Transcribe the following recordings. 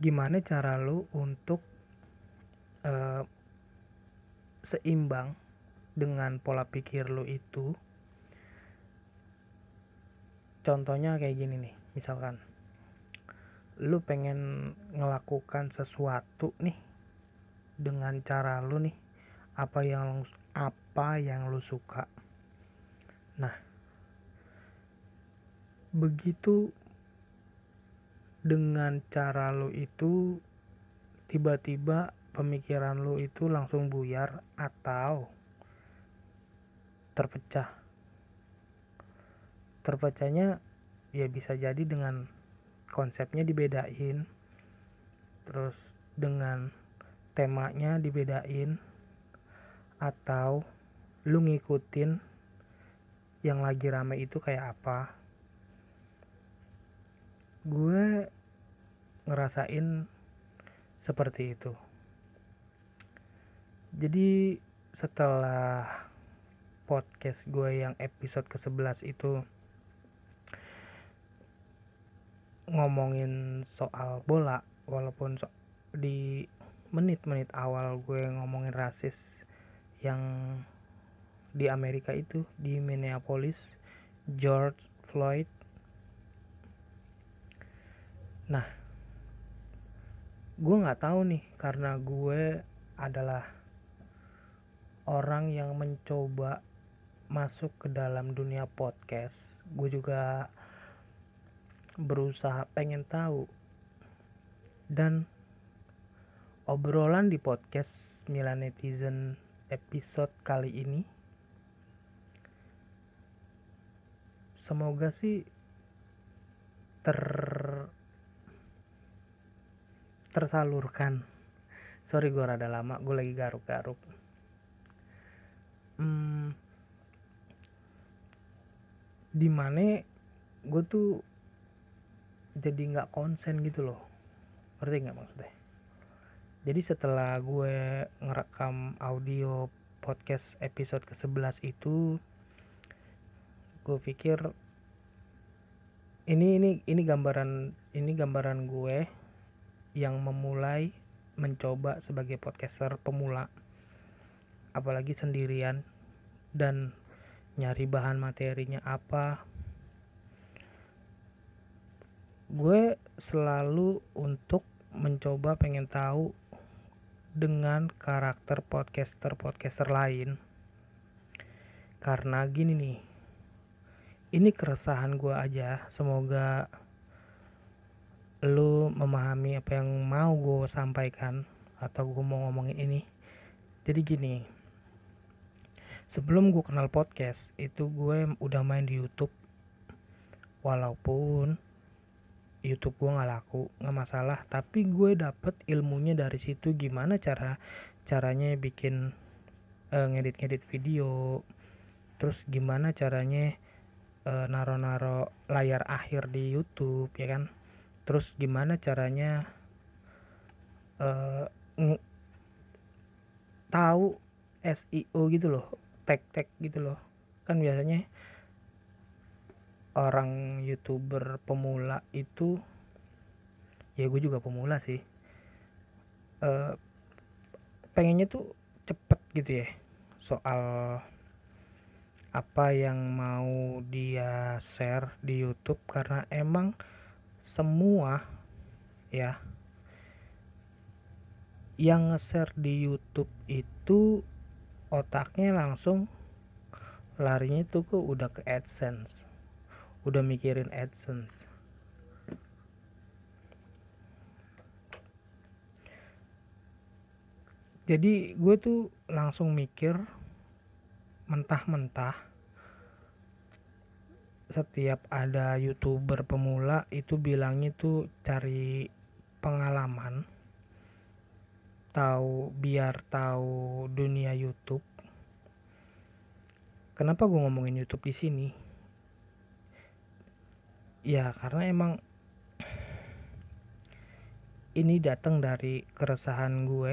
gimana cara lu untuk uh, seimbang dengan pola pikir lu itu? Contohnya kayak gini nih misalkan. Lu pengen ngelakukan sesuatu nih dengan cara lu nih apa yang apa yang lu suka. Nah begitu dengan cara lu itu tiba-tiba pemikiran lu itu langsung buyar atau terpecah. Terpecahnya ya bisa jadi dengan konsepnya dibedain terus dengan temanya dibedain atau lu ngikutin yang lagi rame itu kayak apa gue ngerasain seperti itu. Jadi setelah podcast gue yang episode ke-11 itu ngomongin soal bola walaupun so di menit-menit awal gue ngomongin rasis yang di Amerika itu di Minneapolis George Floyd nah gue nggak tahu nih karena gue adalah orang yang mencoba masuk ke dalam dunia podcast. Gue juga berusaha pengen tahu. Dan obrolan di podcast Milan Netizen episode kali ini semoga sih ter tersalurkan. Sorry gue rada lama gue lagi garuk-garuk. Hmm, di mana gue tuh jadi nggak konsen gitu loh. Ngerti nggak maksudnya? Jadi setelah gue ngerekam audio podcast episode ke-11 itu gue pikir ini ini ini gambaran ini gambaran gue yang memulai mencoba sebagai podcaster pemula. Apalagi sendirian dan nyari bahan materinya apa. Gue selalu untuk mencoba pengen tahu dengan karakter podcaster-podcaster lain. Karena gini nih ini keresahan gue aja. Semoga lu memahami apa yang mau gue sampaikan atau gue mau ngomongin ini. Jadi gini sebelum gue kenal podcast itu gue udah main di YouTube. Walaupun YouTube gue nggak laku nggak masalah tapi gue dapet ilmunya dari situ gimana cara caranya bikin uh, ngedit-ngedit video terus gimana caranya uh, naro-naro layar akhir di YouTube ya kan terus gimana caranya uh, tahu SEO gitu loh tag-tag gitu loh. Kan biasanya orang youtuber pemula itu ya gue juga pemula sih uh, pengennya tuh cepet gitu ya. Soal apa yang mau dia share di YouTube karena emang semua ya yang nge-share di YouTube itu otaknya langsung larinya tuh ke udah ke AdSense. Udah mikirin AdSense. Jadi gue tuh langsung mikir mentah-mentah setiap ada youtuber pemula itu bilangnya tuh cari pengalaman tahu biar tahu dunia YouTube. Kenapa gue ngomongin YouTube di sini? Ya karena emang ini datang dari keresahan gue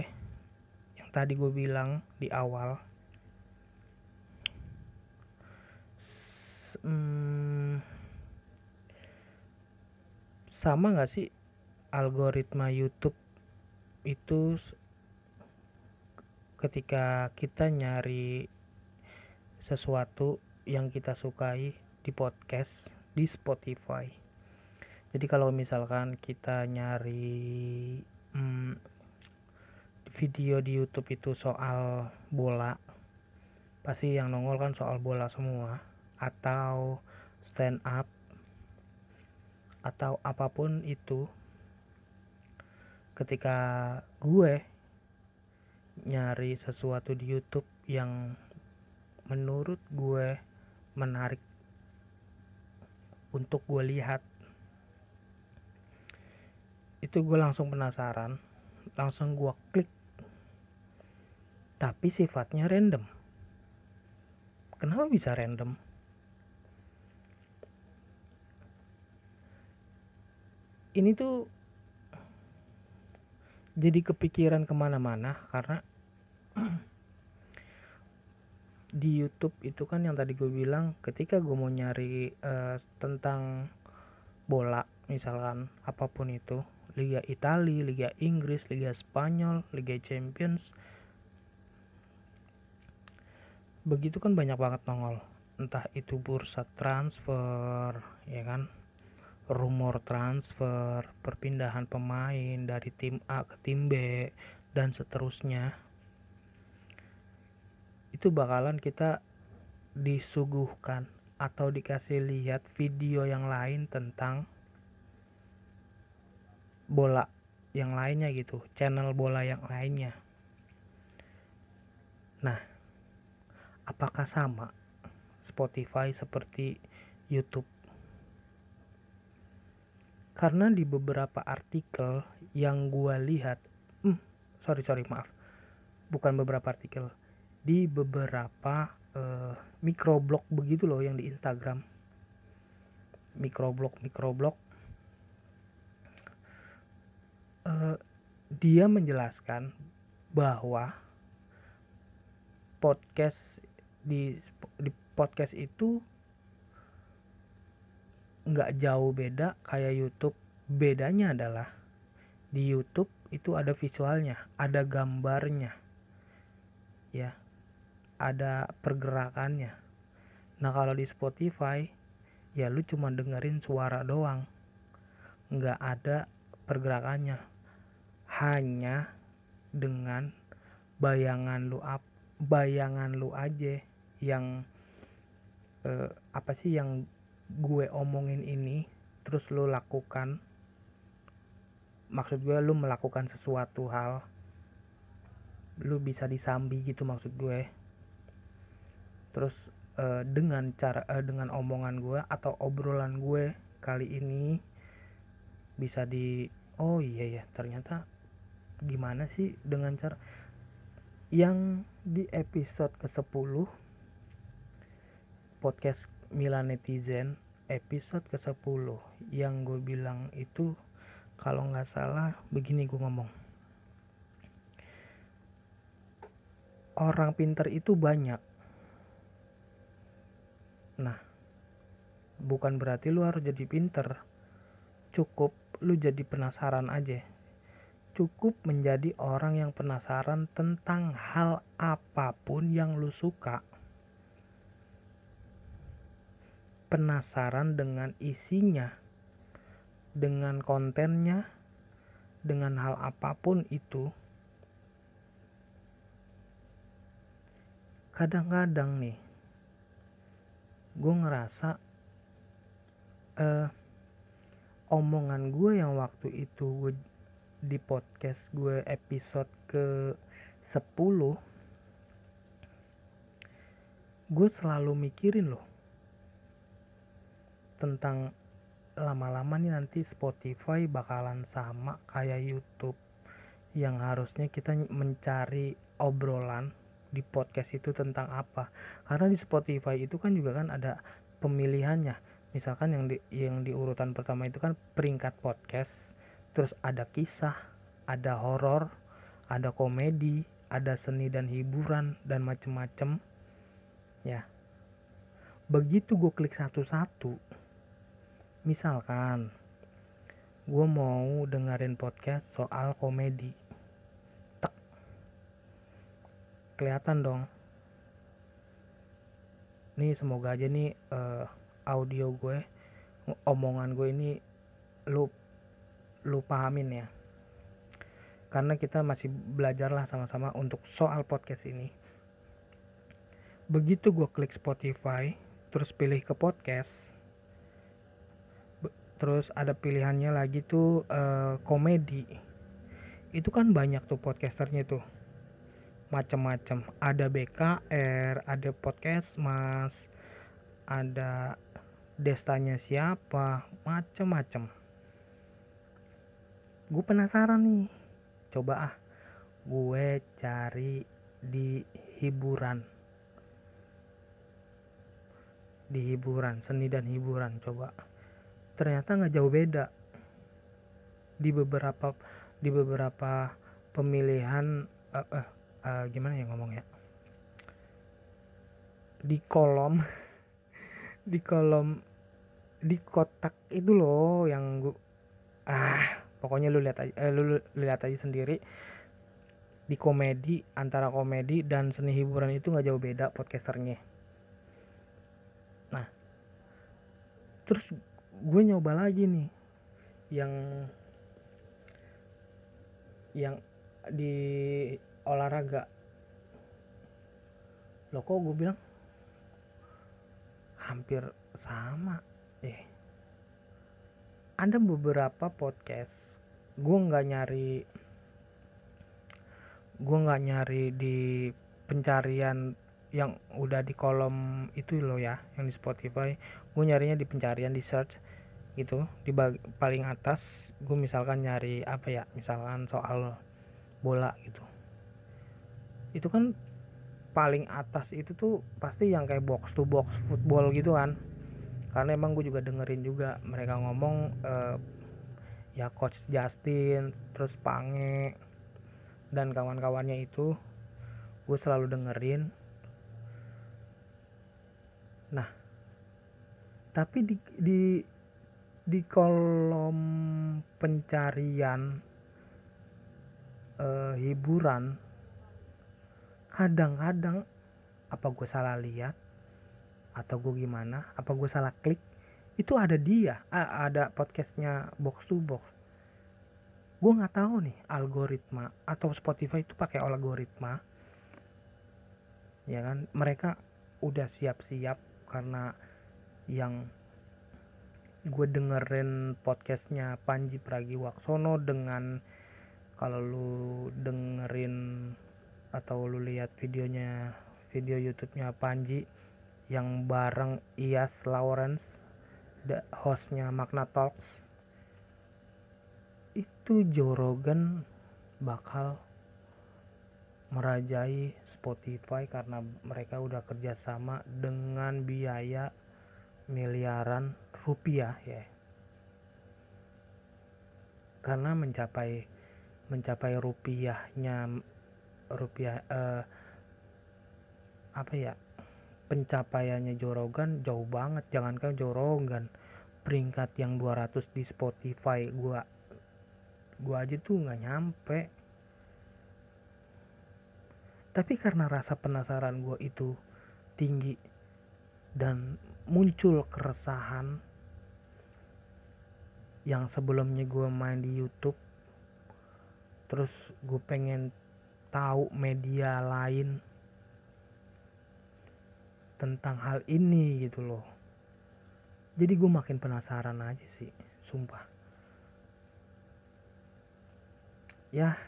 yang tadi gue bilang di awal. Hmm, sama gak sih algoritma YouTube itu ketika kita nyari sesuatu yang kita sukai di podcast di Spotify. Jadi kalau misalkan kita nyari hmm, video di YouTube itu soal bola, pasti yang nongol kan soal bola semua atau stand up atau apa pun itu ketika gue nyari sesuatu di YouTube yang menurut gue menarik untuk gue lihat itu gue langsung penasaran. Langsung gue klik tapi sifatnya random. Kenapa bisa random ini tuh jadi kepikiran ke mana-mana karena di YouTube itu kan yang tadi gue bilang ketika gue mau nyari uh, tentang bola misalkan apa pun itu Liga Italia, Liga Inggris, Liga Spanyol, Liga Champions begitu kan banyak banget nongol. Entah itu bursa transfer ya kan rumor transfer perpindahan pemain dari tim A ke tim B dan seterusnya itu bakalan kita disuguhkan atau dikasih lihat video yang lain tentang bola yang lainnya gitu, channel bola yang lainnya. Nah, apakah sama Spotify seperti YouTube? Karena di beberapa artikel yang gua lihat, hmm, sorry sorry maaf, bukan beberapa artikel, di beberapa uh, microblog begitu loh yang di Instagram. Microblog microblog uh, dia menjelaskan bahwa podcast di di podcast itu nggak jauh beda kayak YouTube bedanya adalah di YouTube itu ada visualnya ada gambarnya ya ada pergerakannya. Nah kalau di Spotify ya lu cuma dengerin suara doang, nggak ada pergerakannya. Hanya dengan bayangan lu up, bayangan lu aja yang eh, apa sih yang gue omongin ini terus lu lakukan maksud gue lu melakukan sesuatu hal lu bisa disambi gitu maksud gue. Terus uh, dengan cara uh, dengan omongan gue atau obrolan gue kali ini bisa di oh iya ya ternyata gimana sih dengan cara yang di episode ke-10 podcast Milan Netizen episode ke-10 yang gue bilang itu kalau nggak salah begini gue ngomong orang pinter itu banyak Nah, bukan berarti lu harus jadi pinter. Cukup lu jadi penasaran aja. Cukup menjadi orang yang penasaran tentang hal apa pun yang lu suka. Penasaran dengan isinya, dengan kontennya, dengan hal apa pun itu. Kadang-kadang nih, gue ngerasa uh, omongan gue yang waktu itu gue di podcast gue episode ke 10 gue selalu mikirin loh tentang lama-lama nih nanti Spotify bakalan sama kayak YouTube yang harusnya kita mencari obrolan di podcast itu tentang apa. Karena di Spotify itu kan juga kan ada pemilihannya. Misalkan yang di yang di urutan pertama itu kan peringkat podcast terus ada kisah ada horor ada komedi ada seni dan hiburan dan macem-macem. Ya. Begitu gue klik satu-satu misalkan gue mau dengerin podcast soal komedi. Tek. Kelihatan dong. Nih semoga aja nih uh, audio gue omongan gue ini lu lu pahamin ya. Karena kita masih belajar lah sama-sama untuk soal podcast ini. Begitu gue klik Spotify terus pilih ke podcast terus ada pilihannya lagi tuh uh, komedi. Itu kan banyak tuh podcasternya tuh. Macam-macam ada BKR ada podcast mas ada destanya siapa macam-macam gue penasaran nih. Coba ah gue cari di hiburan. Di hiburan seni dan hiburan coba ternyata nggak jauh beda. Di beberapa di beberapa pemilihan uh, uh, uh, gimana ya ngomong ya di kolom di kolom di kotak itu loh yang gua ah pokoknya lu lihat aja eh, lu lihat aja sendiri. Di komedi antara komedi dan seni hiburan itu nggak jauh beda podcasternya. Nah terus gue nyoba lagi nih yang yang di olahraga. Lo kok gue bilang hampir sama eh. Ada beberapa podcast gue nggak nyari gue nggak nyari di pencarian yang udah di kolom itu loh ya yang di Spotify. Gue nyarinya di pencarian di search gitu di bag, paling atas gue misalkan nyari apa ya misalkan soal bola gitu. Itu kan paling atas itu tuh pasti yang kayak box to box football gitu kan. Karena emang gue juga dengerin juga mereka ngomong uh, ya coach Justin terus Pange dan kawan-kawannya itu gue selalu dengerin. Nah tapi di di di kolom pencarian uh, hiburan kadang-kadang apa gue salah lihat atau gue gimana apa gue salah klik itu ada dia ada podcastnya box to box. Gue nggak tahu nih algoritma atau Spotify itu pakai algoritma ya kan? Mereka udah siap-siap karena yang gue dengerin podcastnya Panji Pragiwaksono dengan kalau lu dengerin atau lu lihat videonya video YouTube-nya Panji yang bareng Ias Lawrence the hostnya Magna Talks itu Joe Rogan bakal merajai Spotify karena mereka udah kerjasama dengan biaya miliaran rupiah ya. Karena mencapai mencapai rupiahnya rupiah eh, apa ya pencapaiannya Jorogan jauh banget. Jangankan Jorogan peringkat yang 200 di Spotify gua gua aja tuh nggak nyampe. Tapi karena rasa penasaran gua itu tinggi dan muncul keresahan yang sebelumnya gua main di YouTube terus gue pengen tahu media lain tentang hal ini gitu loh. Jadi gue makin penasaran aja sih sumpah. Ya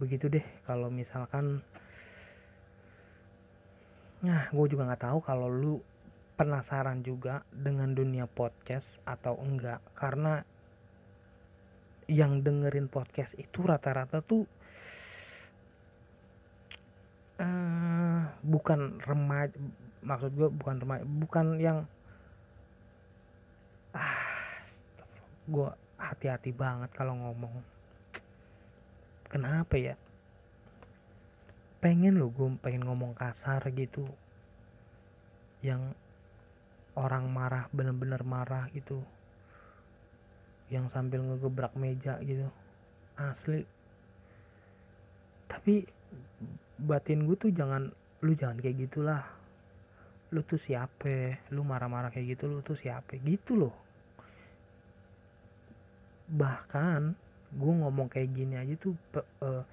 begitu deh kalau misalkan nah gue juga nggak tahu kalau lu penasaran juga dengan dunia podcast atau enggak? Karena yang dengerin podcast itu rata-rata tuh bukan remaja maksud gue bukan remaja bukan yang ah gue hati-hati banget kalau ngomong. Kenapa ya? Pengen lo gue pengen ngomong kasar gitu. Yang orang marah bener-bener marah gitu. Yang sambil ngegebrak meja gitu. Asli. Tapi batin gue tuh jangan lu jangan kayak gitulah. Lu tuh siapa lu marah-marah kayak gitu lu tuh siapa gitu loh. Bahkan gue ngomong kayak gini aja tuh uh,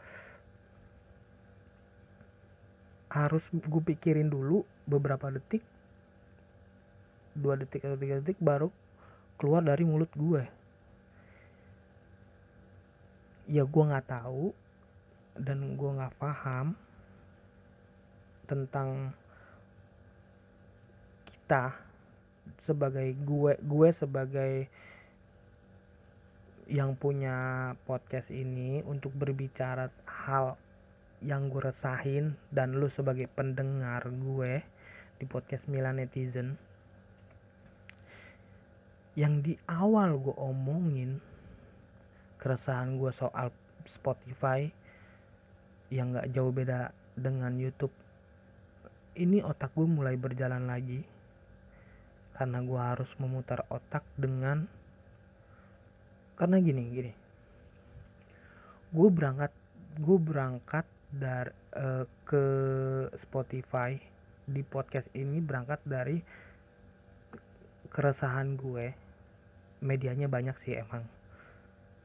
harus gue pikirin dulu beberapa detik dua detik atau tiga detik baru keluar dari mulut gue. Ya gue nggak tahu dan gue nggak paham tentang kita sebagai gue gue sebagai yang punya podcast ini untuk berbicara hal yang gue resahin dan lu sebagai pendengar gue di podcast Milan Netizen yang di awal gue omongin keresahan gue soal Spotify yang gak jauh beda dengan YouTube ini otak gue mulai berjalan lagi. Karena gue harus memutar otak dengan karena gini gini. Gue berangkat gue berangkat dari uh, ke Spotify di podcast ini berangkat dari keresahan gue medianya banyak sih emang.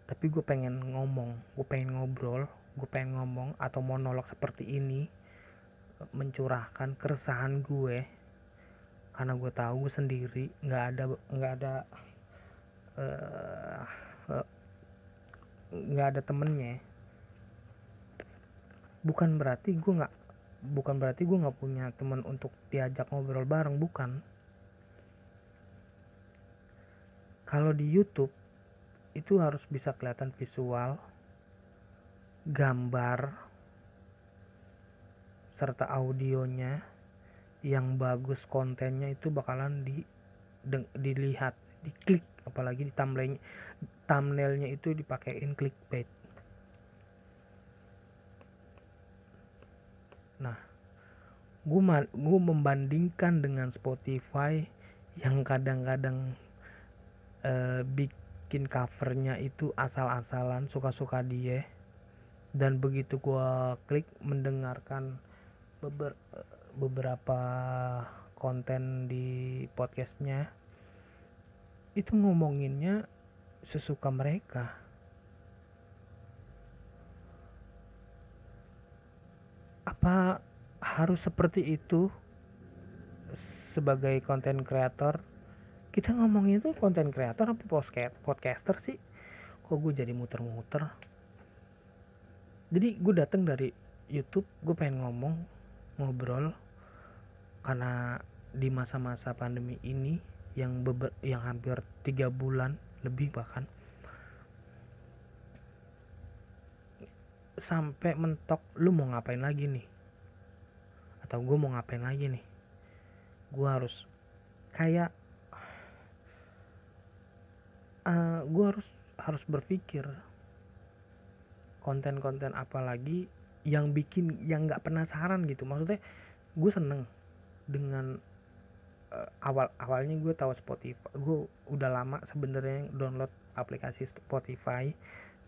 Tapi gue pengen ngomong gue pengen ngobrol gue pengen ngomong atau monolog seperti ini mencurahkan keresahan gue. Karena gue tahu gue sendiri nggak ada nggak ada uh, nggak ada temennya. Bukan berarti gue nggak bukan berarti gue nggak punya teman untuk diajak ngobrol bareng bukan kalau di YouTube itu harus bisa kelihatan visual gambar serta audionya. Yang bagus kontennya itu bakalan di dilihat diklik. Apalagi di thumbnail thumbnailnya itu dipakein clickbait. Nah gue membandingkan dengan Spotify yang kadang-kadang uh, bikin covernya itu asal-asalan suka-suka dia. Dan begitu gue klik mendengarkan beber, beberapa konten di podcastnya itu ngomonginnya sesuka mereka. Apa harus seperti itu sebagai konten kreator kita ngomongin itu konten kreator apa podcaster sih? Kok gue jadi muter-muter? Jadi gue datang dari YouTube gue pengen ngomong ngobrol karena di masa-masa pandemi ini yang beber, yang hampir tiga bulan lebih bahkan sampai mentok lu mau ngapain lagi nih? Atau gue mau ngapain lagi nih? Gue harus kayak uh, eh, gue harus harus berpikir konten-konten apa lagi yang bikin yang nggak penasaran gitu. Maksudnya gue seneng dengan uh, awal awalnya gue tahu Spotify gue udah lama sebenarnya download aplikasi Spotify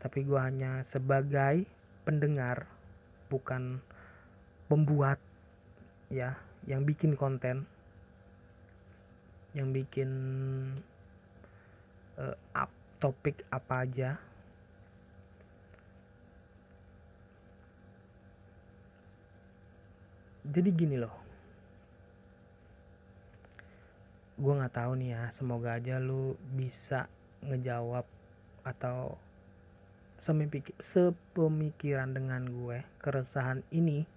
tapi gue hanya sebagai pendengar bukan pembuat ya yang bikin konten yang bikin uh, up topik apa aja? Jadi gini loh. Gue nggak tahu nih ya semoga aja lu bisa ngejawab atau sepemikiran dengan gue keresahan ini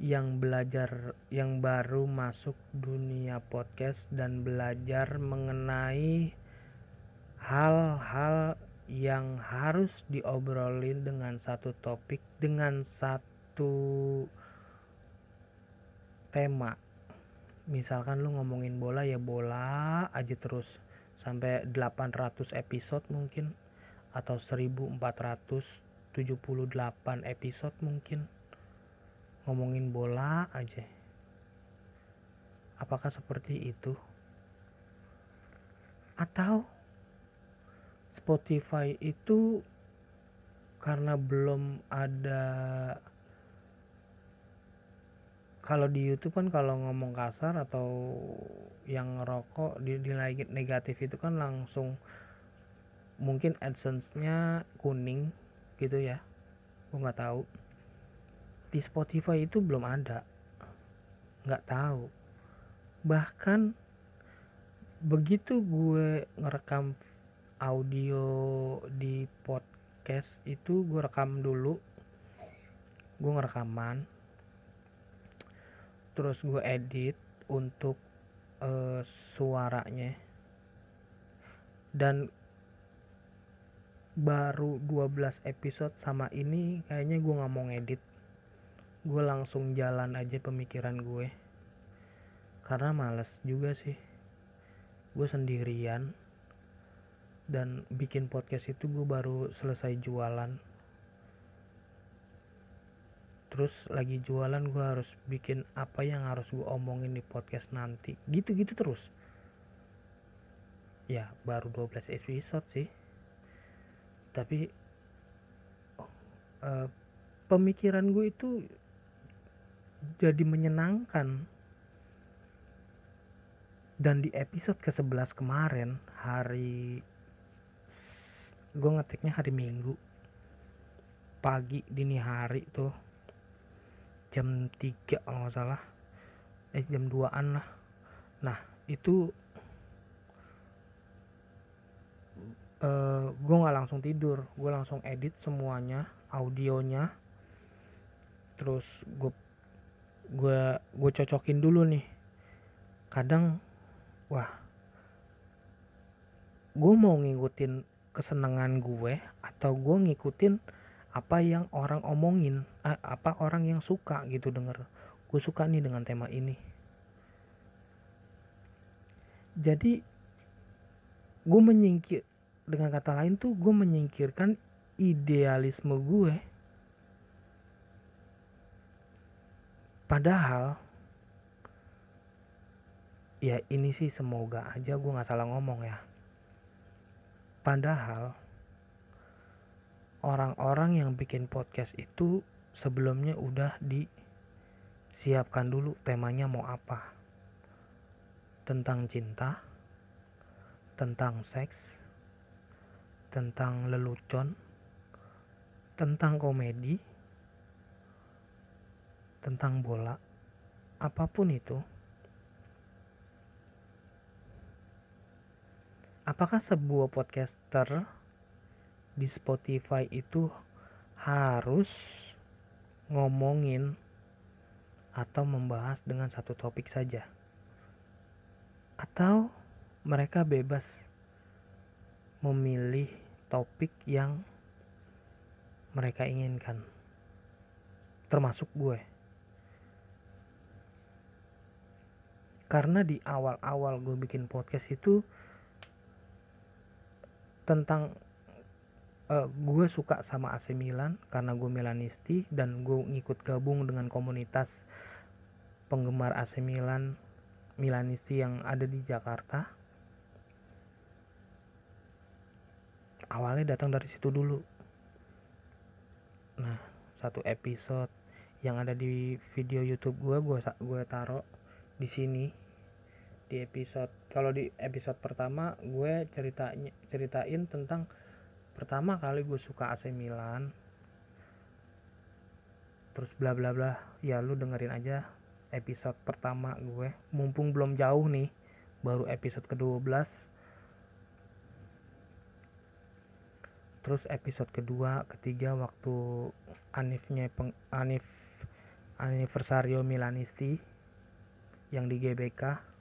yang belajar yang baru masuk dunia podcast dan belajar mengenai hal-hal yang harus diobrolin dengan satu topik dengan satu tema. Misalkan lu ngomongin bola ya bola aja terus. Sampai 800 episode mungkin atau 1478 episode mungkin. Ngomongin bola aja apakah seperti itu? Atau Spotify itu karena belum ada kalau di YouTube kan kalau ngomong kasar atau yang ngerokok di, negatif itu kan langsung mungkin AdSense-nya kuning gitu ya. Gue nggak tahu. Di Spotify itu belum ada. Nggak tahu bahkan begitu gue ngerekam audio di podcast itu gue rekam dulu. Gue ngerekaman. Terus gue edit untuk uh, suaranya. Dan baru 12 episode sama ini kayaknya gue nggak mau ngedit. Gue langsung jalan aja pemikiran gue karena males juga sih. Gue sendirian. Dan bikin podcast itu gue baru selesai jualan. Terus lagi jualan gue harus bikin apa yang harus gue omongin di podcast nanti. Gitu-gitu terus. Ya baru 12 episode sih. Tapi uh, pemikiran gue itu jadi menyenangkan dan di episode ke-11 kemarin hari gue ngetiknya hari minggu. Pagi dini hari tuh. Jam 3 kalau nggak salah. Eh jam 2an lah. Nah itu uh, eh, gue nggak langsung tidur. Gue langsung edit semuanya audionya. Terus gue gue gue cocokin dulu nih. Kadang wah. Gue mau ngikutin kesenangan gue atau gue ngikutin apa yang orang omongin apa orang yang suka gitu denger. Gue suka nih dengan tema ini. Jadi gue menyingkir dengan kata lain tuh gue menyingkirkan idealisme gue. Padahal ya ini sih semoga aja gue nggak salah ngomong ya padahal orang-orang yang bikin podcast itu sebelumnya udah disiapkan dulu temanya mau apa tentang cinta tentang seks tentang lelucon, tentang komedi, tentang bola, apa pun itu. Apakah sebuah podcaster di Spotify itu harus ngomongin atau membahas dengan satu topik saja? Atau mereka bebas memilih topik yang mereka inginkan termasuk gue karena di awal-awal gue bikin podcast itu tentang uh, gue suka sama AC Milan karena gue Milanisti dan gue ngikut gabung dengan komunitas penggemar AC Milan Milanisti yang ada di Jakarta. Awalnya datang dari situ dulu. Nah satu episode yang ada di video YouTube gue gue gue taruh di sini di episode kalau di episode pertama gue ceritanya ceritain tentang pertama kali gue suka AC Milan. Terus bla bla bla ya lu dengerin aja episode pertama gue. Mumpung belum jauh nih baru episode ke-12 terus episode kedua ketiga waktu Anifnya peng, Anif Anniversario Milanisti yang di GBK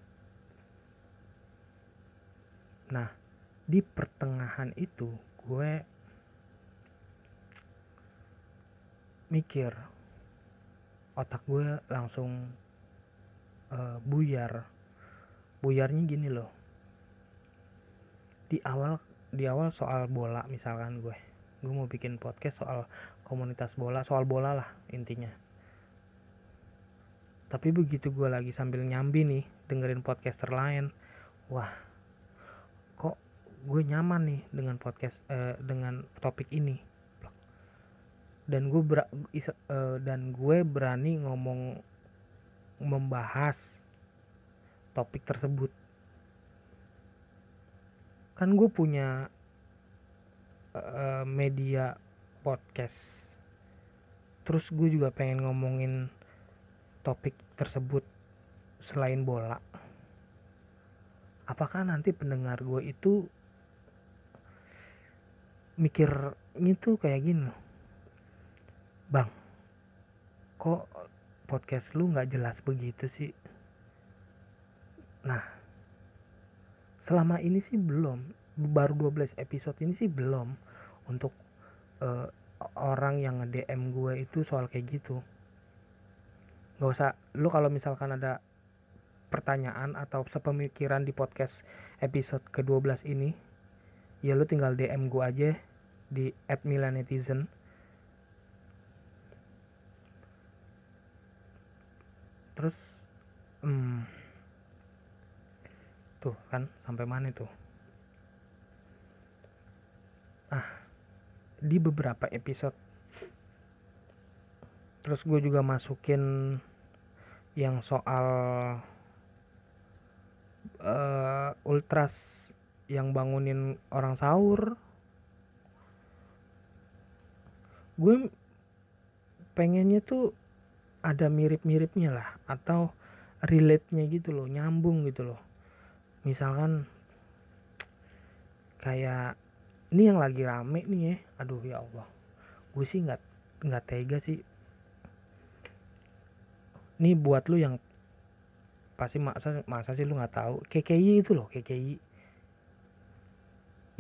nah di pertengahan itu gue mikir otak gue langsung uh, buyar. Buyarnya gini loh. Di awal di awal soal bola misalkan gue gue mau bikin podcast soal komunitas bola soal bola lah intinya. Tapi begitu gue lagi sambil nyambi nih dengerin podcaster lain wah gue nyaman nih dengan podcast uh, dengan topik ini. Dan gue ber, uh, dan gue berani ngomong membahas topik tersebut. Kan gue punya uh, media podcast. Terus gue juga pengen ngomongin topik tersebut selain bola. Apakah nanti pendengar gue itu mikirnya tuh kayak gini. Bang kok podcast lu nggak jelas begitu sih? Nah selama ini sih belum. Baru 12 episode ini sih belum. Untuk uh, orang yang nge-DM gue itu soal kayak gitu. Nggak usah. Lu kalau misalkan ada pertanyaan atau sepemikiran di podcast episode ke-12 ini ya lu tinggal DM gue aja di @milanetizen terus hmm, tuh kan sampai mana tuh? Ah di beberapa episode. Terus gue juga masukin yang soal uh, ultras yang bangunin orang sahur. Gue pengennya tuh ada mirip-miripnya lah atau relate-nya gitu loh nyambung gitu loh. Misalkan kayak ini yang lagi rame nih ya aduh ya Allah gue sih nggak nggak tega sih. Ini buat lu yang pasti masa masa sih lu nggak tahu KKI itu loh KKI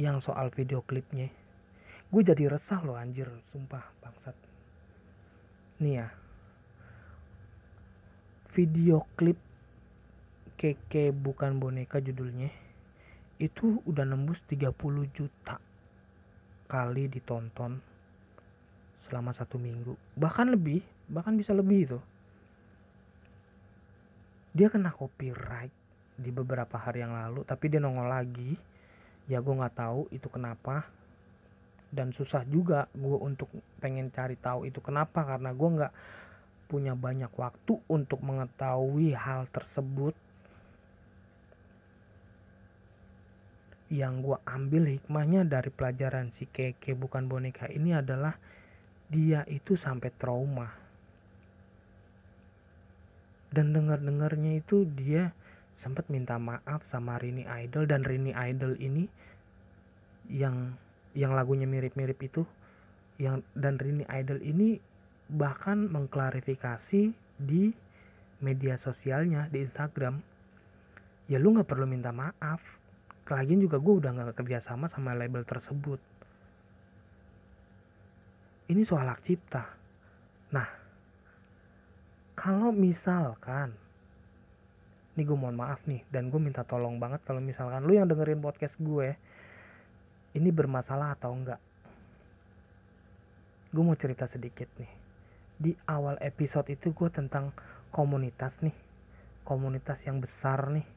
yang soal video klipnya. Gue jadi resah loh anjir. Sumpah bangsat. Nih ya. Video klip keke bukan boneka judulnya. Itu udah nembus 30 juta kali ditonton selama satu minggu. Bahkan lebih bahkan bisa lebih itu. Dia kena copyright di beberapa hari yang lalu tapi dia nongol lagi ya gue nggak tahu itu kenapa. Dan susah juga gue untuk pengen cari tahu itu kenapa karena gue nggak punya banyak waktu untuk mengetahui hal tersebut. Yang gue ambil hikmahnya dari pelajaran si keke bukan boneka ini adalah dia itu sampai trauma. Dan dengar dengarnya itu dia sempat minta maaf sama Rini Idol dan Rini Idol ini yang yang lagunya mirip-mirip itu yang dan Rini Idol ini bahkan mengklarifikasi di media sosialnya di Instagram. Ya lu nggak perlu minta maaf. Lagian juga gue udah gak kerja sama sama label tersebut. Ini soal hak cipta. Nah kalau misalkan ini gue mohon maaf nih dan gue minta tolong banget kalau misalkan lu yang dengerin podcast gue ini bermasalah atau enggak? Gue mau cerita sedikit nih. Di awal episode itu gue tentang komunitas nih komunitas yang besar nih.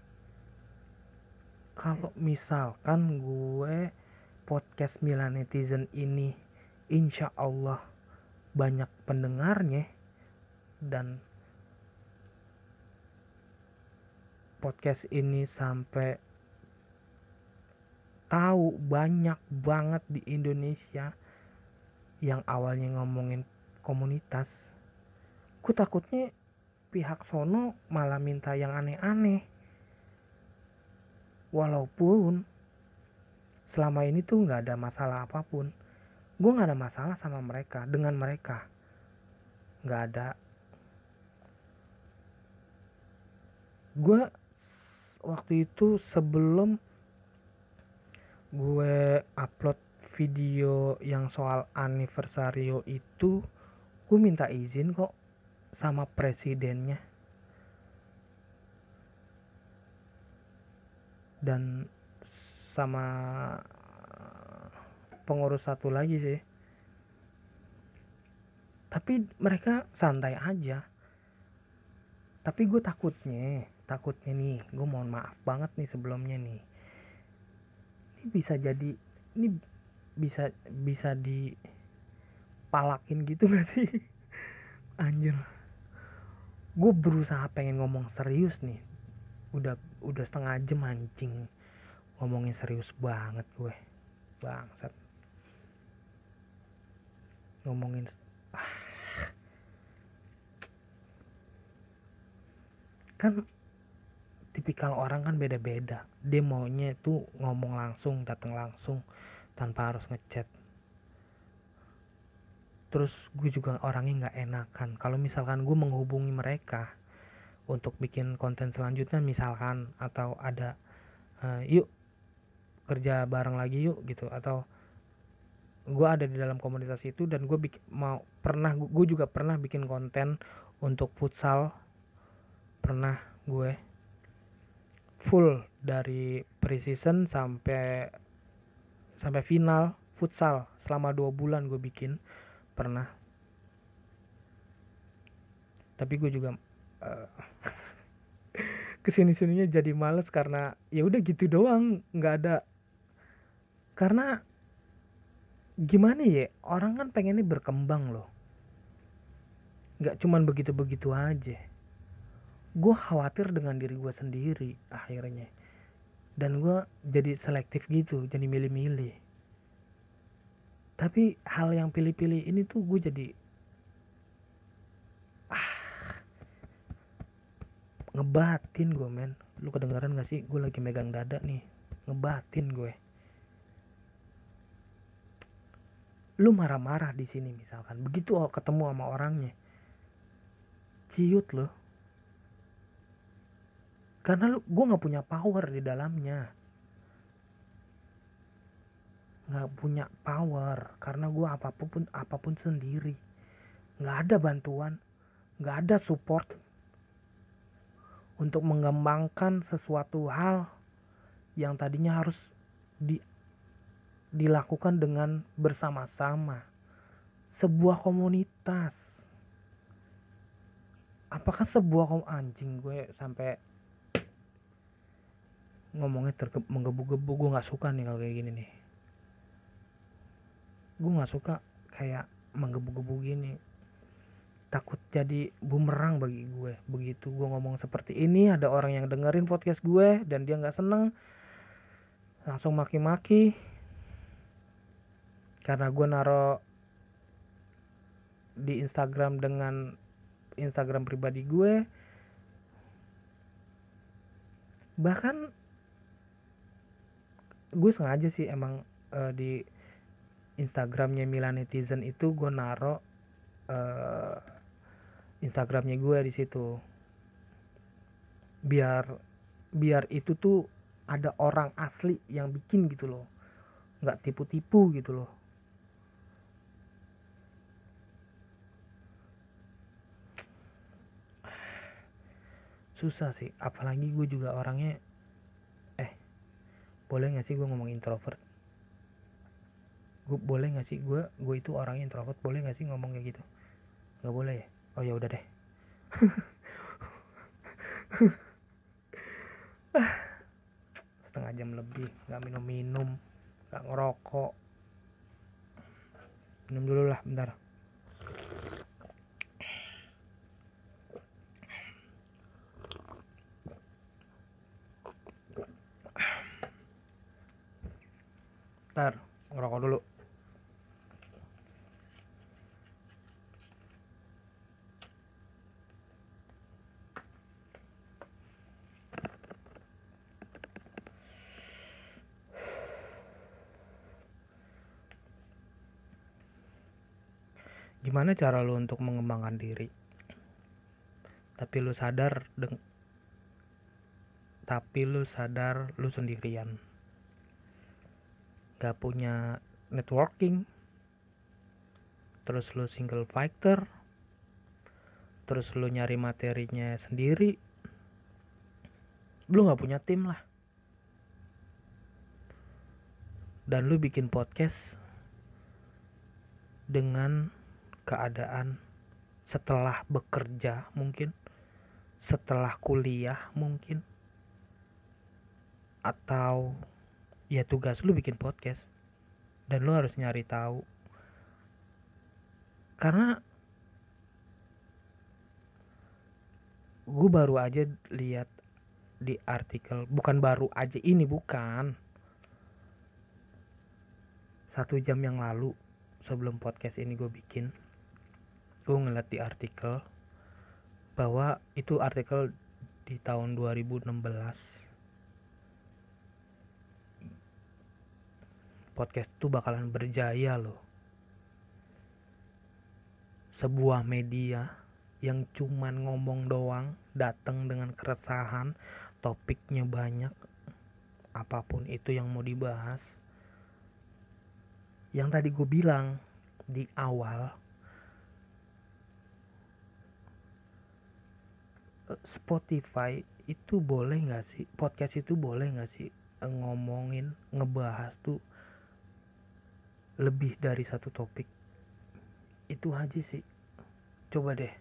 Kalau misalkan gue podcast Milan Netizen ini insya Allah banyak pendengarnya dan podcast ini sampai tahu banyak banget di Indonesia yang awalnya ngomongin komunitas. Ku takutnya pihak sono malah minta yang aneh-aneh. Walaupun selama ini tuh nggak ada masalah apa pun. Gue nggak ada masalah sama mereka dengan mereka. Nggak ada. Gue waktu itu sebelum gue upload video yang soal anniversario itu gue minta izin kok sama presidennya. Dan sama pengurus satu lagi sih. Tapi mereka santai aja. Tapi gue takutnya takutnya nih gue mohon maaf banget nih sebelumnya nih. Ini bisa jadi ini bisa bisa dipalakin gitu gak sih? Anjir. Gue berusaha pengen ngomong serius nih. Udah udah setengah jam anjing ngomongin serius banget gue. Bangsat. Ngomongin ah. kan tipikal orang kan beda-beda. Dia maunya itu ngomong langsung datang langsung tanpa harus ngechat. Terus gue juga orangnya nggak enakan. Kalau misalkan gue menghubungi mereka untuk bikin konten selanjutnya misalkan atau ada uh, yuk kerja bareng lagi yuk gitu. Atau gue ada di dalam komunitas itu dan gue mau pernah gue juga pernah bikin konten untuk futsal. Pernah gue full dari pre-season sampai sampai final futsal. Selama dua bulan gue bikin. Pernah. Tapi gue juga uh, ke sini sininya jadi males karena ya udah gitu doang. Nggak ada. Karena gimana ya orang kan pengennya berkembang loh. Nggak cuman begitu begitu aja gue khawatir dengan diri gue sendiri akhirnya. Dan gue jadi selektif gitu jadi milih-milih. Tapi hal yang pilih-pilih ini tuh gue jadi ah ngebatin gue men. Lu kedengaran gak sih? Gue lagi megang dada nih. Ngebatin gue. Lu marah-marah di sini misalkan. Begitu ketemu sama orangnya. Ciut loh karena gue nggak punya power di dalamnya. Nggak punya power karena gue apa pun apa pun sendiri. Nggak ada bantuan nggak ada support untuk mengembangkan sesuatu hal yang tadinya harus di, dilakukan dengan bersama-sama. Sebuah komunitas. Apakah sebuah anjing gue sampai ngomongnya terke menggebu-gebu. Gue nggak suka nih kalau kayak gini nih. Gue nggak suka kayak menggebu-gebu gini. Takut jadi bumerang bagi gue. Begitu gue ngomong seperti ini ada orang yang dengerin podcast gue dan dia nggak seneng langsung maki-maki. Karena gue naro di Instagram dengan Instagram pribadi gue. Bahkan gue sengaja sih emang uh, di Instagramnya Milan Netizen itu gue naro uh, Instagramnya gue di situ. Biar biar itu tuh ada orang asli yang bikin gitu loh. Nggak tipu-tipu gitu loh. Susah sih apalagi gue juga orangnya boleh gak sih gue ngomong introvert? Gue boleh gak sih gue gue itu orang introvert? Boleh gak sih ngomong kayak gitu? Nggak boleh ya? Oh ya udah deh. Setengah jam lebih nggak minum minum nggak ngerokok. Minum dulu lah bentar Ntar, ngerokok dulu. Gimana cara lu untuk mengembangkan diri? Tapi lu sadar deng tapi lu sadar lu sendirian gak punya networking. Terus lu single fighter. Terus lu nyari materinya sendiri. Lu gak punya tim lah. Dan lu bikin podcast dengan keadaan setelah bekerja mungkin setelah kuliah mungkin atau ya tugas lu bikin podcast. Dan lu harus nyari tahu. Karena gue baru aja lihat di artikel bukan baru aja ini bukan. Satu jam yang lalu sebelum podcast ini gue bikin gue ngeliat di artikel bahwa itu artikel di tahun 2016 podcast itu bakalan berjaya loh. Sebuah media yang cuman ngomong doang datang dengan keresahan topiknya banyak apa pun itu yang mau dibahas. Yang tadi gue bilang di awal Spotify itu boleh nggak sih podcast itu boleh nggak sih ngomongin ngebahas tuh lebih dari satu topik. Itu aja sih. Coba deh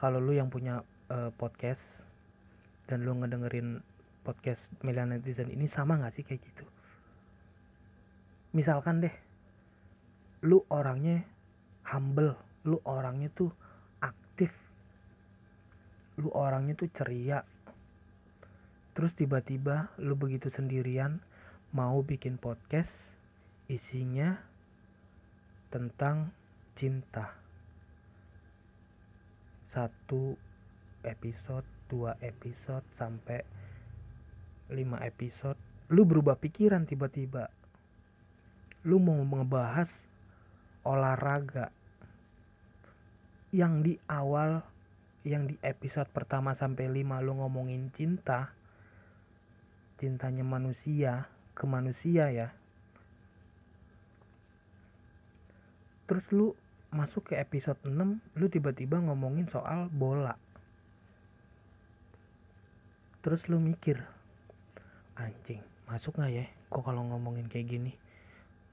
kalau lu yang punya uh, podcast dan lu ngedengerin podcast Melia Netizen ini sama gak sih kayak gitu? Misalkan deh lu orangnya humble lu orangnya tuh aktif lu orangnya tuh ceria terus tiba-tiba lu begitu sendirian mau bikin podcast isinya tentang cinta. Satu episode dua episode sampai lima episode. Lu berubah pikiran tiba-tiba. Lu mau ngebahas olahraga yang di awal yang di episode pertama sampai lima lu ngomongin cinta. Cintanya manusia ke manusia ya terus lu masuk ke episode 6 lu tiba-tiba ngomongin soal bola. Terus lu mikir anjing masuk nggak ya? Kok kalau ngomongin kayak gini?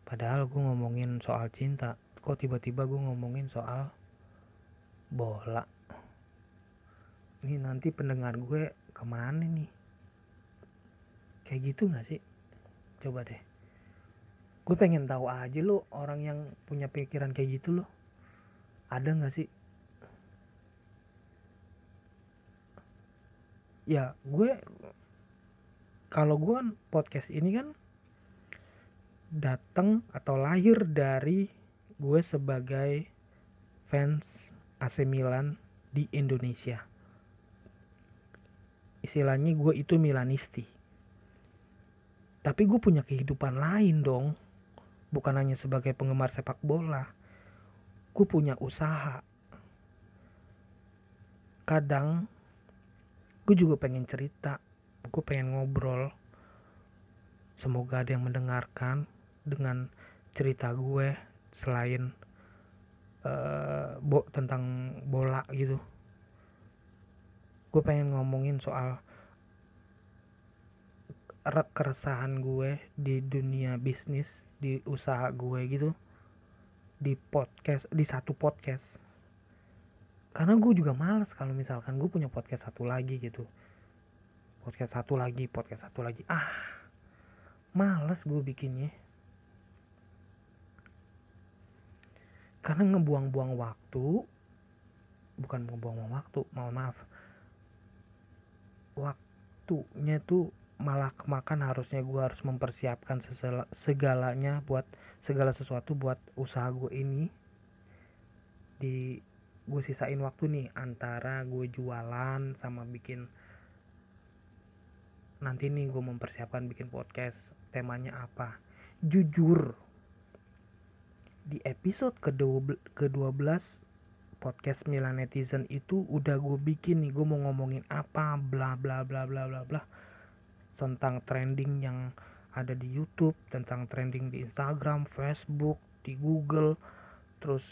Padahal gue ngomongin soal cinta kok tiba-tiba gue ngomongin soal bola. Ini nanti pendengar gue ke mana nih? Kayak gitu nggak sih? Coba deh gue pengen tahu aja lo orang yang punya pikiran kayak gitu lo ada nggak sih? Ya gue kalau gue kan podcast ini kan datang atau lahir dari gue sebagai fans AC Milan di Indonesia. Istilahnya gue itu Milanisti. Tapi gue punya kehidupan lain dong bukan hanya sebagai penggemar sepak bola. Gue punya usaha. Kadang gue juga pengen cerita. Gue pengen ngobrol. Semoga ada yang mendengarkan dengan cerita gue selain uh, bo tentang bola gitu. Gue pengen ngomongin soal keresahan gue di dunia bisnis di usaha gue gitu di podcast di satu podcast. Karena gue juga males kalau misalkan gue punya podcast satu lagi gitu. Podcast satu lagi podcast satu lagi. Ah males gue bikinnya. Karena ngebuang-buang waktu bukan ngebuang-buang waktu mohon maaf. Waktunya tuh malah kemakan harusnya gue harus mempersiapkan segalanya buat segala sesuatu buat usaha gue ini. Di gue sisain waktu nih antara gue jualan sama bikin nanti nih gue mempersiapkan bikin podcast temanya apa. Jujur di episode ke-12 podcast Milan Netizen itu udah gue bikin nih gue mau ngomongin apa bla bla bla bla bla bla tentang trending yang ada di YouTube, tentang trending di Instagram, Facebook, di Google. Terus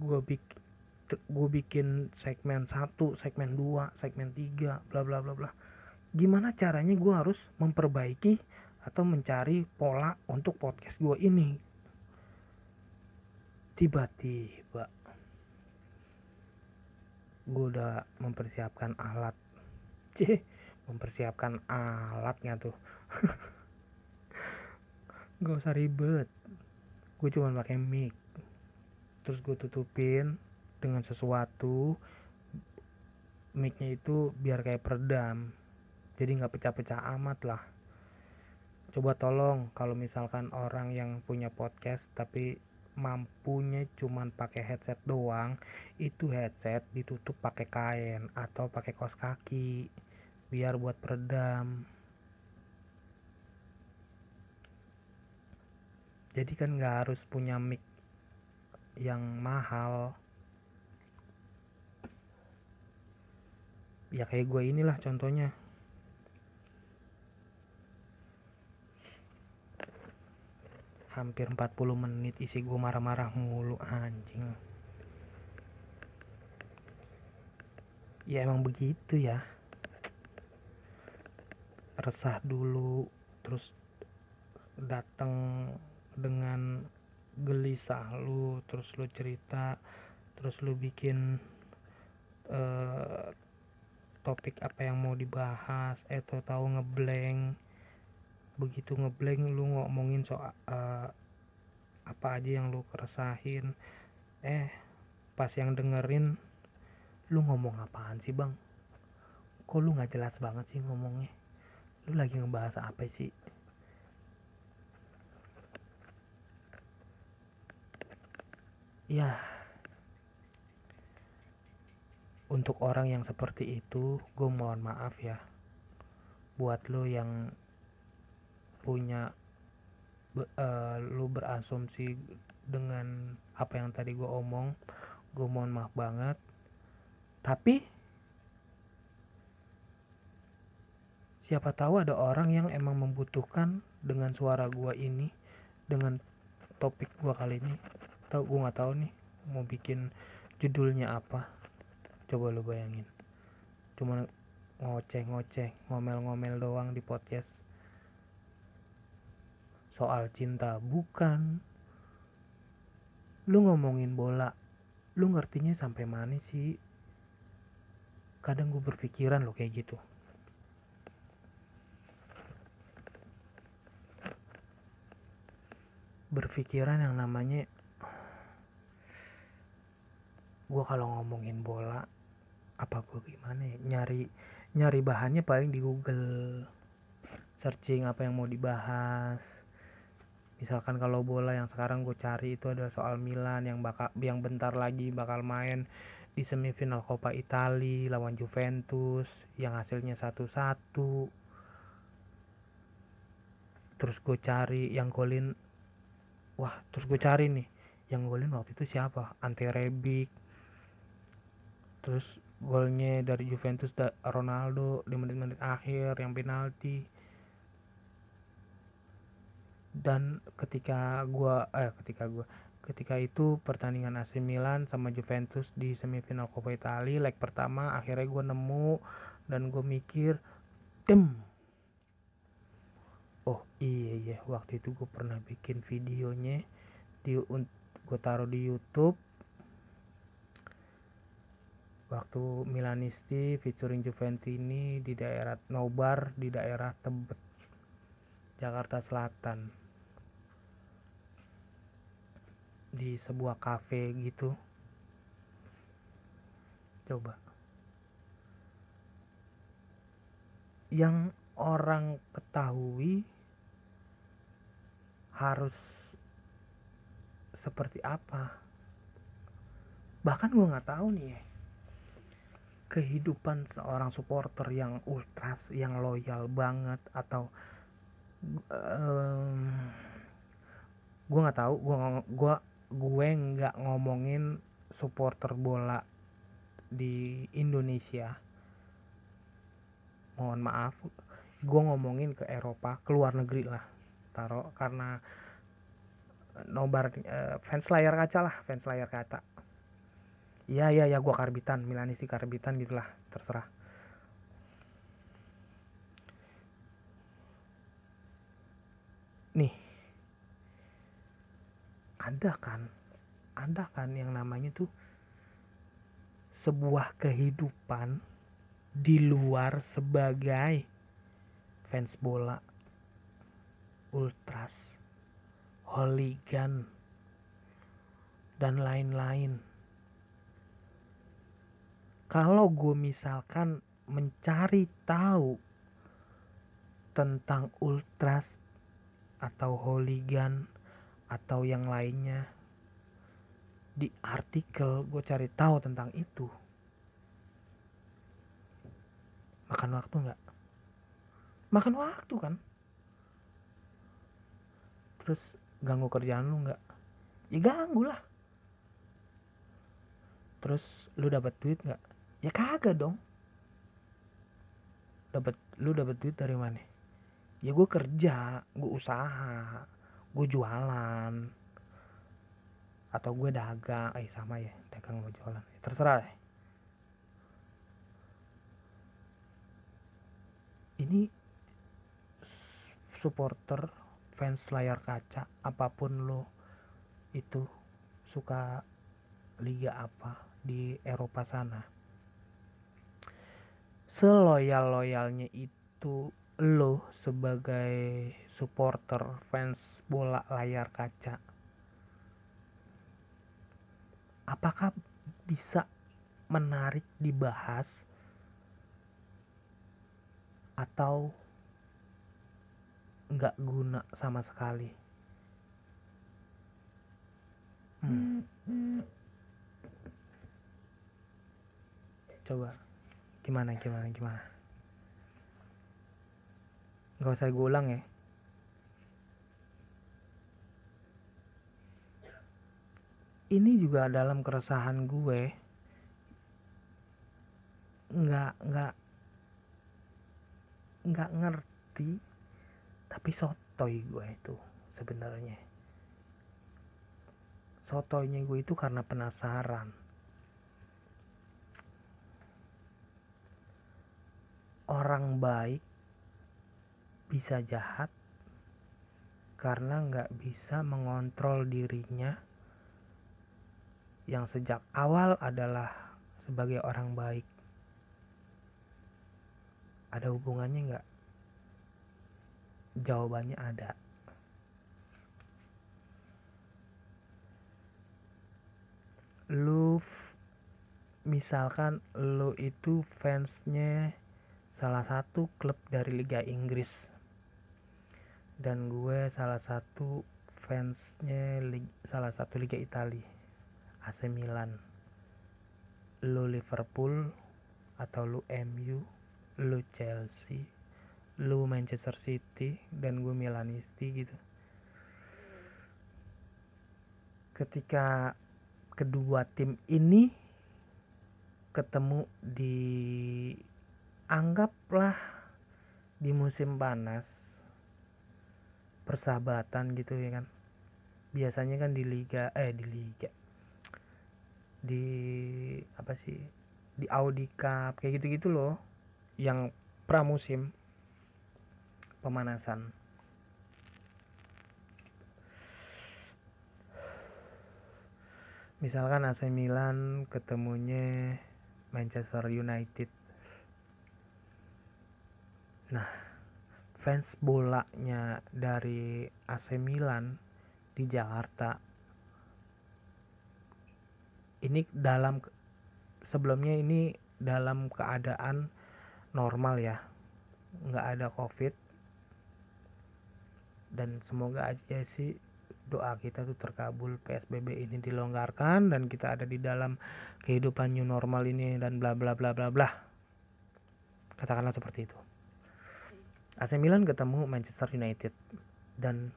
gue bikin gue bikin segmen 1, segmen 2, segmen 3, bla bla bla bla. Gimana caranya gue harus memperbaiki atau mencari pola untuk podcast gue ini? Tiba-tiba gue udah mempersiapkan alat. Cih, mempersiapkan alatnya tuh. Nggak usah ribet. Gue cuma pakai mic. Terus gue tutupin dengan sesuatu. Micnya itu biar kayak peredam. Jadi nggak pecah-pecah amat lah. Coba tolong kalau misalkan orang yang punya podcast tapi mampunya cuman pakai headset doang itu headset ditutup pakai kain atau pakai kaos kaki biar buat peredam. Jadi kan nggak harus punya mic yang mahal. Ya kayak gue inilah contohnya. Hampir 40 menit isi gue marah-marah mulu anjing. Ya emang begitu ya resah dulu terus datang dengan gelisah lu terus lu cerita terus lu bikin uh, topik apa yang mau dibahas eh tahu ngeblank begitu ngeblank lu ngomongin soal uh, apa aja yang lu keresahin. Eh pas yang dengerin lu ngomong apaan sih bang? Kok lu nggak jelas banget sih ngomongnya lu lagi ngebahas apa sih? Ya. Untuk orang yang seperti itu gue mohon maaf ya. Buat lo yang punya uh, lu berasumsi dengan apa yang tadi gue omong gue mohon maaf banget. Tapi siapa tahu ada orang yang emang membutuhkan dengan suara gue ini dengan topik gue kali ini. Tahu gue nggak tahu nih mau bikin judulnya apa. Coba lu bayangin. Cuma ngoceh-ngoceh ngomel-ngomel doang di podcast. Soal cinta bukan. Lu ngomongin bola lu ngertinya sampai mana sih? Kadang gue berpikiran lo kayak gitu berpikiran yang namanya gue kalau ngomongin bola apa gue gimana ya nyari nyari bahannya paling di Google. Searching apa yang mau dibahas. Misalkan kalau bola yang sekarang gue cari itu adalah soal Milan yang bakal yang bentar lagi bakal main di semifinal Coppa Italia lawan Juventus yang hasilnya satu-satu. Terus gue cari yang golin wah terus gue cari nih yang golin waktu itu siapa? Ante Rebic. Terus golnya dari Juventus Ronaldo di menit-menit akhir yang penalti. Dan ketika gua eh ketika gua ketika itu pertandingan AC Milan sama Juventus di semifinal Coppa Italia leg pertama akhirnya gua nemu dan gua mikir dem oh iya iya. Waktu itu gua pernah bikin videonya di gua taruh di YouTube. Waktu Milanisti featuring Juventini di daerah Nobar di daerah Tebet Jakarta Selatan. Di sebuah cafe gitu. Coba. Yang orang ketahui harus seperti apa. Bahkan gue nggak tahu nih ya kehidupan seorang supporter yang ultras yang loyal banget atau um, gue nggak tahu gue gue gue nggak ngomongin supporter bola di Indonesia. Mohon maaf gue ngomongin ke Eropa ke luar negeri lah. Taruh karena nobar uh, fans layar kaca lah fans layar kaca. Iya iya ya gue karbitan Milanisti karbitan gitulah terserah. Nih. Ada kan ada kan yang namanya tuh sebuah kehidupan di luar sebagai fans bola ultras hooligan dan lain-lain. Kalau gue misalkan mencari tahu tentang ultras atau hooligan atau yang lainnya di artikel gue cari tahu tentang itu. Makan waktu nggak makan waktu kan? Terus ganggu kerjaan lu nggak? Ya ganggu lah. Terus lu dapat duit nggak? Ya kagak dong. Dapat lu dapat duit dari mana? Ya gue kerja gue usaha gue jualan. Atau gue dagang eh sama ya dagang gue jualan. Ya, terserah deh. Ini supporter fans layar kaca apa pun lo itu suka liga apa di Eropa sana. Seloyal-loyalnya itu lo sebagai supporter fans bola layar kaca. Apakah bisa menarik dibahas? Atau nggak guna sama sekali. Hmm. coba. Gimana gimana gimana? Nggak usah gue ulang ya. Ini juga dalam keresahan gue nggak nggak nggak ngerti tapi sotoy gue itu sebenarnya sotoynya gue itu karena penasaran orang baik bisa jahat karena nggak bisa mengontrol dirinya yang sejak awal adalah sebagai orang baik. Ada hubungannya nggak? Jawabannya ada. Lu misalkan lu itu fansnya salah satu klub dari Liga Inggris dan gue salah satu fansnya salah satu liga Italia AC Milan lu Liverpool atau lu MU lu Chelsea lu Manchester City dan gue Milanisti gitu. Ketika kedua tim ini ketemu di anggaplah di musim panas persahabatan gitu ya kan. Biasanya kan di liga eh di liga. Di apa sih? Di Audi Cup kayak gitu-gitu loh yang pramusim pemanasan. Misalkan AC Milan ketemunya Manchester United. Nah fans bolanya dari AC Milan di Jakarta ini dalam sebelumnya ini dalam keadaan normal ya. Nggak ada covid dan semoga aja sih doa kita tuh terkabul PSBB ini dilonggarkan dan kita ada di dalam kehidupan new normal ini dan bla bla bla bla bla. Katakanlah seperti itu. AC Milan ketemu Manchester United dan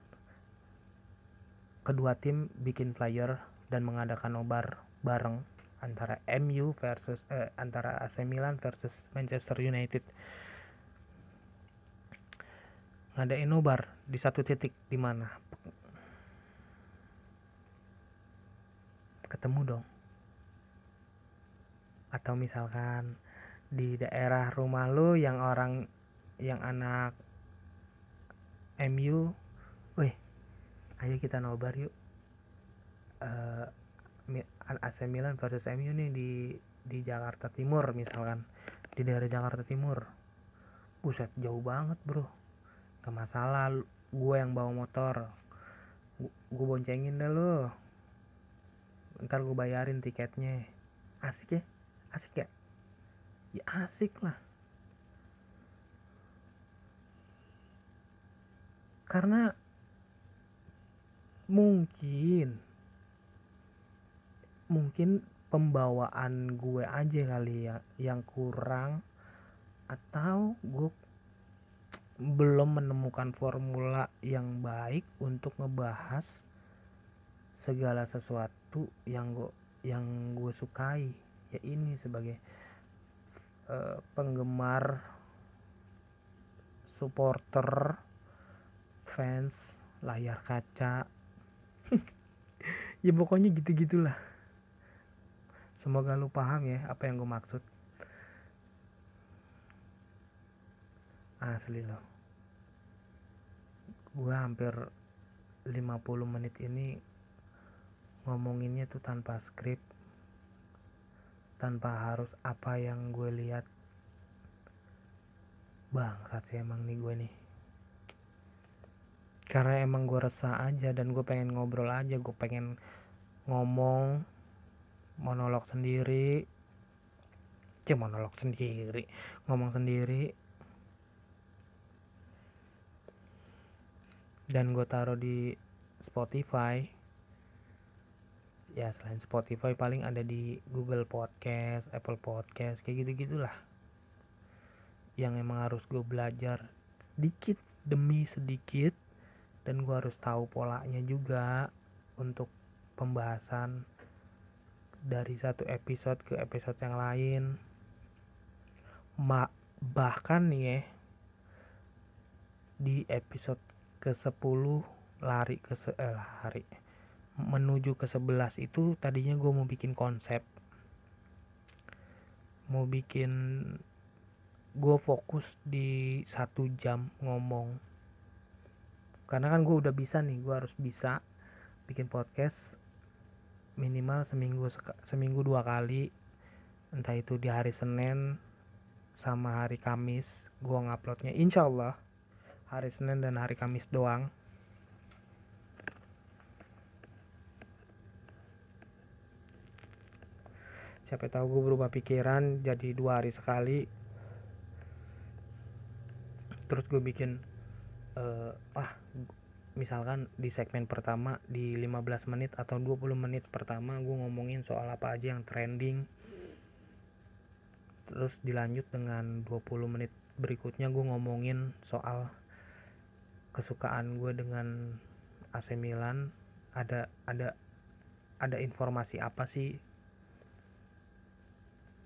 kedua tim bikin flyer dan mengadakan nobar bareng antara MU versus eh, antara AC Milan versus Manchester United ngadain nobar di satu titik di mana? Ketemu dong. Atau misalkan di daerah rumah lu yang orang yang anak MU weh ayo kita nobar yuk. Uh, eh, AC Milan versus MU nih di di Jakarta Timur misalkan. Di daerah Jakarta Timur. Buset jauh banget bro gak masalah gue yang bawa motor. Gue boncengin dah lo ntar gue bayarin tiketnya. Asik ya? Asik ya? Ya asik lah. Karena mungkin mungkin pembawaan gue aja kali ya yang kurang atau gue belum menemukan formula yang baik untuk ngebahas segala sesuatu yang gue yang gue sukai. Ya ini sebagai uh, penggemar supporter fans layar kaca. Ya pokoknya gitu gitulah semoga lu paham ya apa yang gue maksud asli loh. Gue hampir 50 menit ini ngomonginnya tuh tanpa skrip tanpa harus apa yang gue lihat. Bangsat sih emang nih gue nih. Karena emang gue resah aja dan gue pengen ngobrol aja gue pengen ngomong monolog sendiri. Cek monolog sendiri ngomong sendiri dan gue taruh di Spotify. Ya selain Spotify paling ada di Google Podcast, Apple Podcast kayak gitu gitulah yang emang harus gue belajar sedikit demi sedikit. Dan gue harus tahu polanya juga untuk pembahasan dari satu episode ke episode yang lain. Ma bahkan nih ya di episode ke 10 lari ke se eh, lari. Menuju ke 11 itu tadinya gue mau bikin konsep. Mau bikin gue fokus di satu jam ngomong. Karena kan gue udah bisa nih gue harus bisa bikin podcast minimal seminggu seminggu dua kali. Entah itu di hari Senin sama hari Kamis gua nguploadnya. Insya Allah hari Senin dan hari Kamis doang. Siapa tahu gue berubah pikiran jadi dua hari sekali. Terus gue bikin uh, ah misalkan di segmen pertama di 15 menit atau 20 menit pertama gue ngomongin soal apa aja yang trending. Terus dilanjut dengan 20 menit berikutnya gue ngomongin soal kesukaan gue dengan AC Milan ada ada ada informasi apa sih?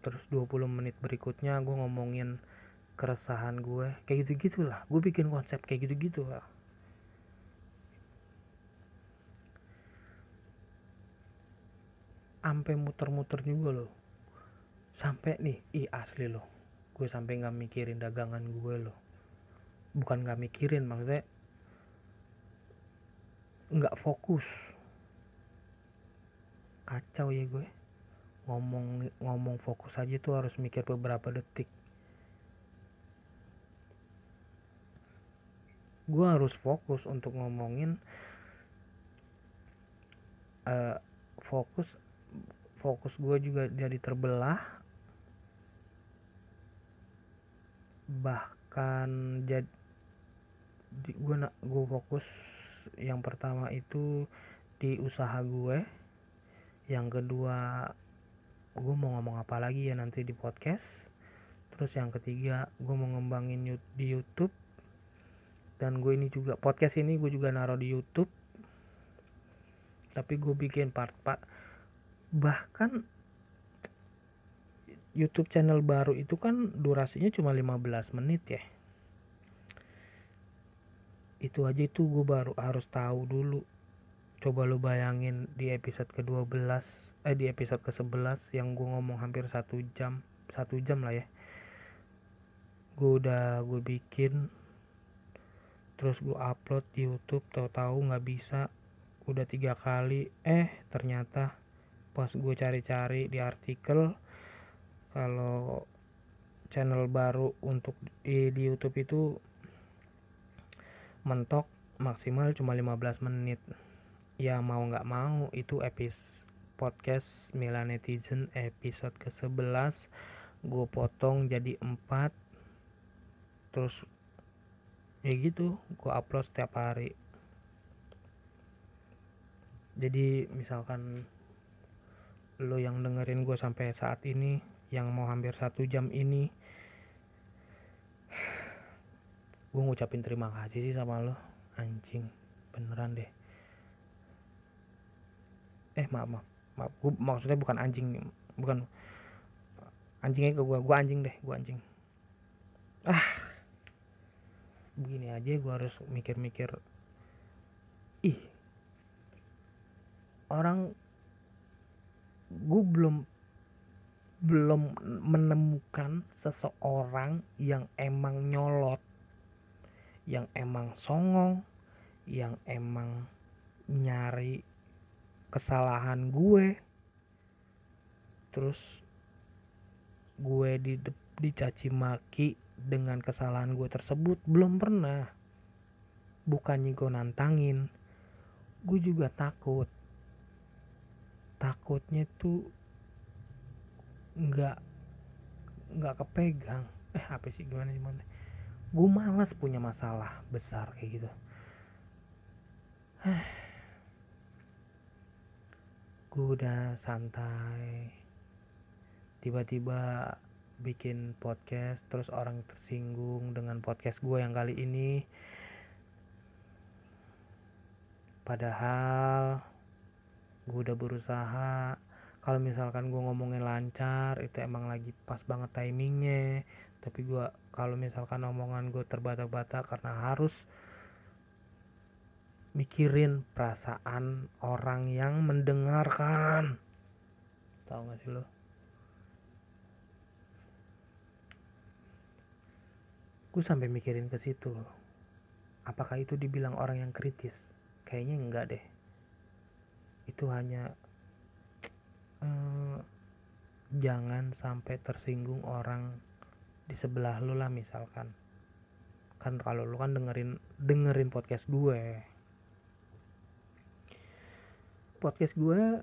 Terus 20 menit berikutnya gue ngomongin keresahan gue kayak gitu gitulah gue bikin konsep kayak gitu gitu lah sampai muter-muter juga loh. Sampai nih ih asli loh. Gue sampai nggak mikirin dagangan gue loh. Bukan nggak mikirin maksudnya nggak fokus. Kacau ya gue. Ngomong ngomong fokus aja tuh harus mikir beberapa detik. Gue harus fokus untuk ngomongin uh, fokus fokus gue juga jadi terbelah. Bahkan jadi gue nak gue fokus yang pertama itu di usaha gue. Yang kedua gue mau ngomong apa lagi ya nanti di podcast. Terus yang ketiga gue mau ngembangin di YouTube. Dan gue ini juga podcast ini gue juga naruh di YouTube. Tapi gue bikin part-part bahkan YouTube channel baru itu kan durasinya cuma 15 menit ya itu aja itu gue baru harus tahu dulu. Coba lo bayangin di episode ke-12 eh di episode ke-11 yang gue ngomong hampir satu jam satu jam lah ya. Gue udah gue bikin terus gue upload di YouTube tahu-tahu nggak bisa. Udah tiga kali eh ternyata pas gue cari-cari di artikel kalau channel baru untuk di, di YouTube itu mentok maksimal cuma 15 menit. Ya mau nggak mau itu episode podcast Milan Netizen episode ke 11 gue potong jadi 4 terus ya gitu gue upload setiap hari. Jadi misalkan lo yang dengerin gue sampai saat ini yang mau hampir satu jam ini gue ngucapin terima kasih sih sama lo. Anjing beneran deh. Eh maaf maaf. Maaf gue maksudnya bukan anjing bukan anjingnya ke gue gue anjing deh gue anjing. Ah. Begini aja gue harus mikir-mikir. Ih. Orang gue belum belum menemukan seseorang yang emang nyolot yang emang songong yang emang nyari kesalahan gue terus gue di dicaci maki dengan kesalahan gue tersebut belum pernah. Bukannya gue nantangin. Gue juga takut. Takutnya tuh nggak nggak kepegang. Eh apa sih gimana gimana gue malas punya masalah besar kayak gitu. Gue udah santai. Tiba-tiba bikin podcast terus orang tersinggung dengan podcast gue yang kali ini. Padahal gue udah berusaha. Kalau misalkan gue ngomongin lancar itu emang lagi pas banget timingnya. Tapi gue kalau misalkan omongan gue terbata-bata karena harus mikirin perasaan orang yang mendengarkan. Tahu gak sih lo? Gue sampai mikirin ke situ apakah itu dibilang orang yang kritis? Kayaknya enggak deh. Itu hanya eh, jangan sampai tersinggung orang di sebelah lu lah misalkan kan kalau lu kan dengerin dengerin podcast gue podcast gue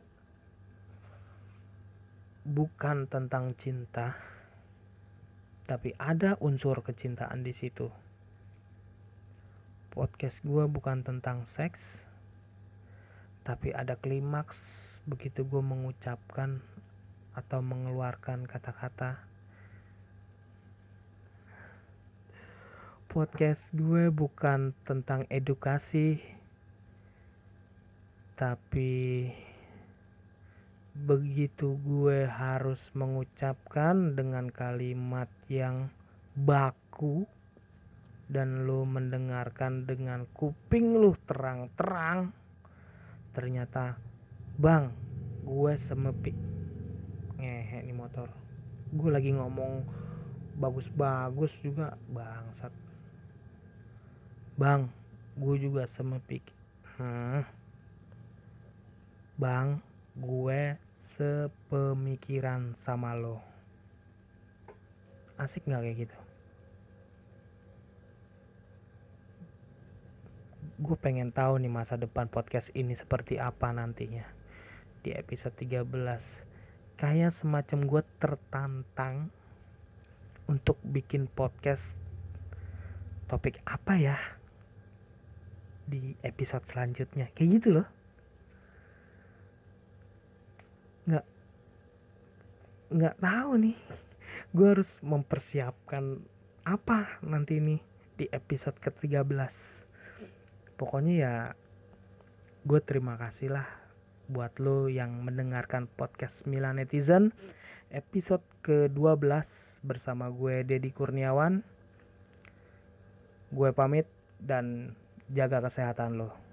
bukan tentang cinta, tapi ada unsur kecintaan di situ. Podcast gue bukan tentang seks, tapi ada klimaks begitu gue mengucapkan atau mengeluarkan kata-kata. Podcast gue bukan tentang edukasi, tapi begitu gue harus mengucapkan dengan kalimat yang baku dan lo mendengarkan dengan kuping lu terang-terang ternyata bang gue semepi. Ngehe nih motor. Gue lagi ngomong bagus-bagus juga bangsat bang gue juga semepik hmm Bang, gue sepemikiran sama lo. Asik gak kayak gitu? Gue pengen tahu nih masa depan podcast ini seperti apa nantinya. Di episode 13. Kayak semacam gue tertantang untuk bikin podcast topik apa ya di episode selanjutnya. Kayak gitu loh. nggak nggak tahu nih gue harus mempersiapkan apa nanti nih di episode ke-13 pokoknya ya gue terima kasih lah buat lo yang mendengarkan podcast Milan Netizen episode ke-12 bersama gue Dedi Kurniawan gue pamit dan jaga kesehatan lo